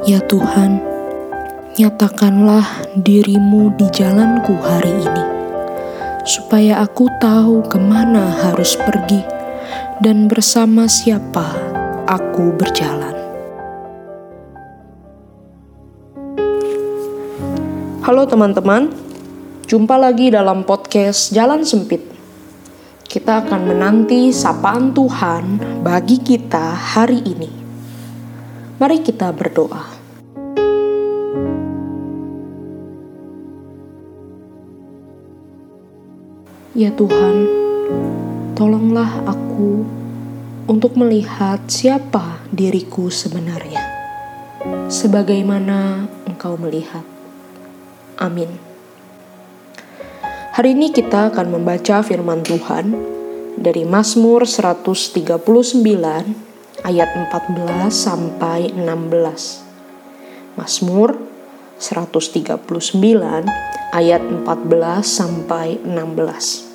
Ya Tuhan, nyatakanlah dirimu di jalanku hari ini, supaya aku tahu ke mana harus pergi dan bersama siapa aku berjalan. Halo teman-teman, jumpa lagi dalam podcast Jalan Sempit. Kita akan menanti sapaan Tuhan bagi kita hari ini. Mari kita berdoa. Ya Tuhan, tolonglah aku untuk melihat siapa diriku sebenarnya, sebagaimana Engkau melihat. Amin. Hari ini kita akan membaca firman Tuhan dari Mazmur 139 ayat 14 sampai 16. Mazmur 139 ayat 14 sampai 16.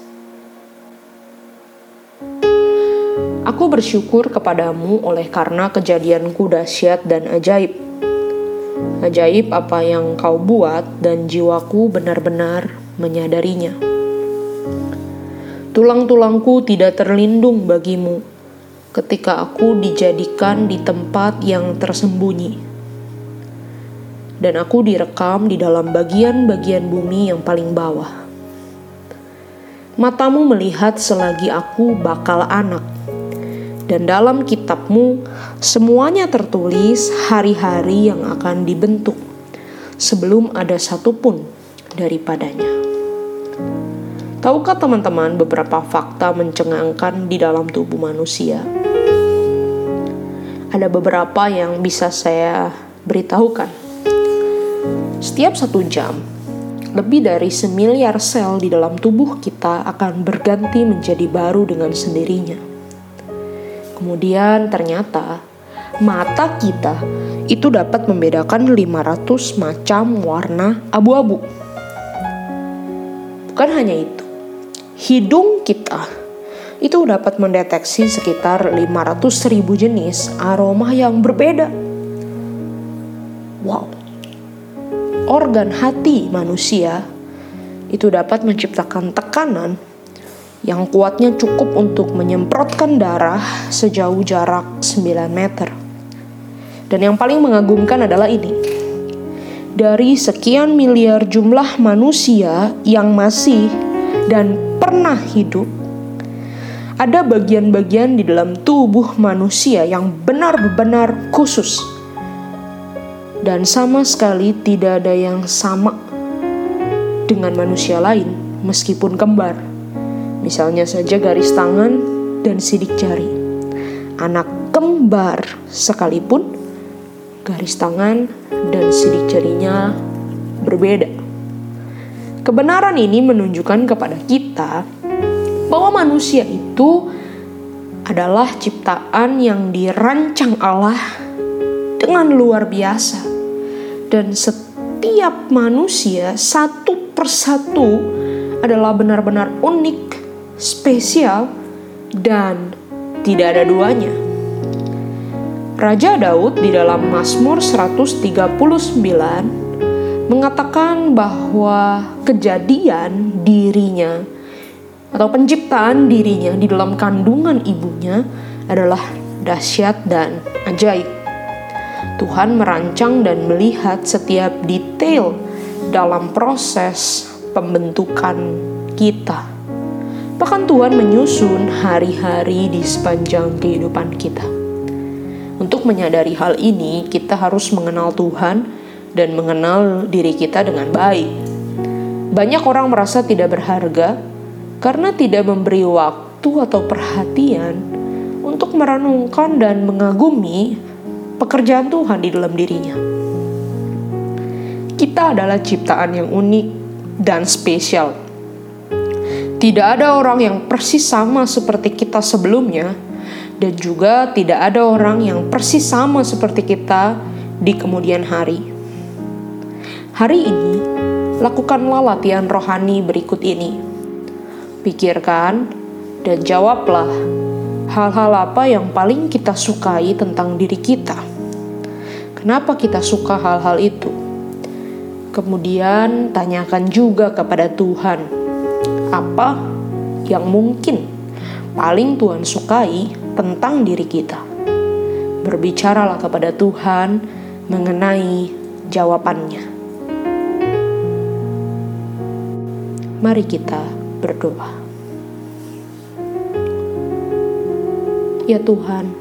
Aku bersyukur kepadamu oleh karena kejadianku dahsyat dan ajaib. Ajaib apa yang kau buat dan jiwaku benar-benar menyadarinya. Tulang-tulangku tidak terlindung bagimu ketika aku dijadikan di tempat yang tersembunyi. Dan aku direkam di dalam bagian-bagian bumi yang paling bawah. Matamu melihat selagi aku bakal anak. Dan dalam kitabmu semuanya tertulis hari-hari yang akan dibentuk sebelum ada satupun daripadanya. Tahukah teman-teman beberapa fakta mencengangkan di dalam tubuh manusia? Ada beberapa yang bisa saya beritahukan. Setiap satu jam, lebih dari semiliar sel di dalam tubuh kita akan berganti menjadi baru dengan sendirinya. Kemudian ternyata mata kita itu dapat membedakan 500 macam warna abu-abu. Bukan hanya itu, hidung kita itu dapat mendeteksi sekitar 500 ribu jenis aroma yang berbeda. Wow. Organ hati manusia itu dapat menciptakan tekanan yang kuatnya cukup untuk menyemprotkan darah sejauh jarak 9 meter. Dan yang paling mengagumkan adalah ini. Dari sekian miliar jumlah manusia yang masih dan pernah hidup, ada bagian-bagian di dalam tubuh manusia yang benar-benar khusus. Dan sama sekali tidak ada yang sama dengan manusia lain meskipun kembar. Misalnya saja garis tangan dan sidik jari. Anak kembar sekalipun garis tangan dan sidik jarinya berbeda. Kebenaran ini menunjukkan kepada kita bahwa manusia itu adalah ciptaan yang dirancang Allah dengan luar biasa, dan setiap manusia satu persatu adalah benar-benar unik, spesial, dan tidak ada duanya. Raja Daud di dalam Mazmur 139 mengatakan bahwa kejadian dirinya atau penciptaan dirinya di dalam kandungan ibunya adalah dahsyat dan ajaib. Tuhan merancang dan melihat setiap detail dalam proses pembentukan kita. Bahkan Tuhan menyusun hari-hari di sepanjang kehidupan kita. Untuk menyadari hal ini, kita harus mengenal Tuhan dan mengenal diri kita dengan baik. Banyak orang merasa tidak berharga karena tidak memberi waktu atau perhatian untuk merenungkan dan mengagumi pekerjaan Tuhan di dalam dirinya. Kita adalah ciptaan yang unik dan spesial. Tidak ada orang yang persis sama seperti kita sebelumnya, dan juga tidak ada orang yang persis sama seperti kita di kemudian hari. Hari ini, lakukanlah latihan rohani berikut ini. Pikirkan dan jawablah hal-hal apa yang paling kita sukai tentang diri kita. kenapa kita suka hal-hal itu. Kemudian tanyakan juga kepada Tuhan, apa yang mungkin paling Tuhan sukai tentang diri kita. Berbicaralah kepada Tuhan mengenai jawabannya. Mari kita berdoa. Ya Tuhan,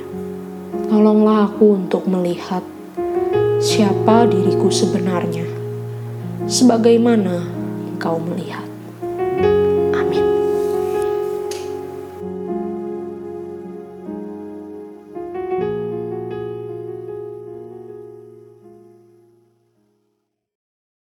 tolonglah aku untuk melihat siapa diriku sebenarnya, sebagaimana Engkau melihat.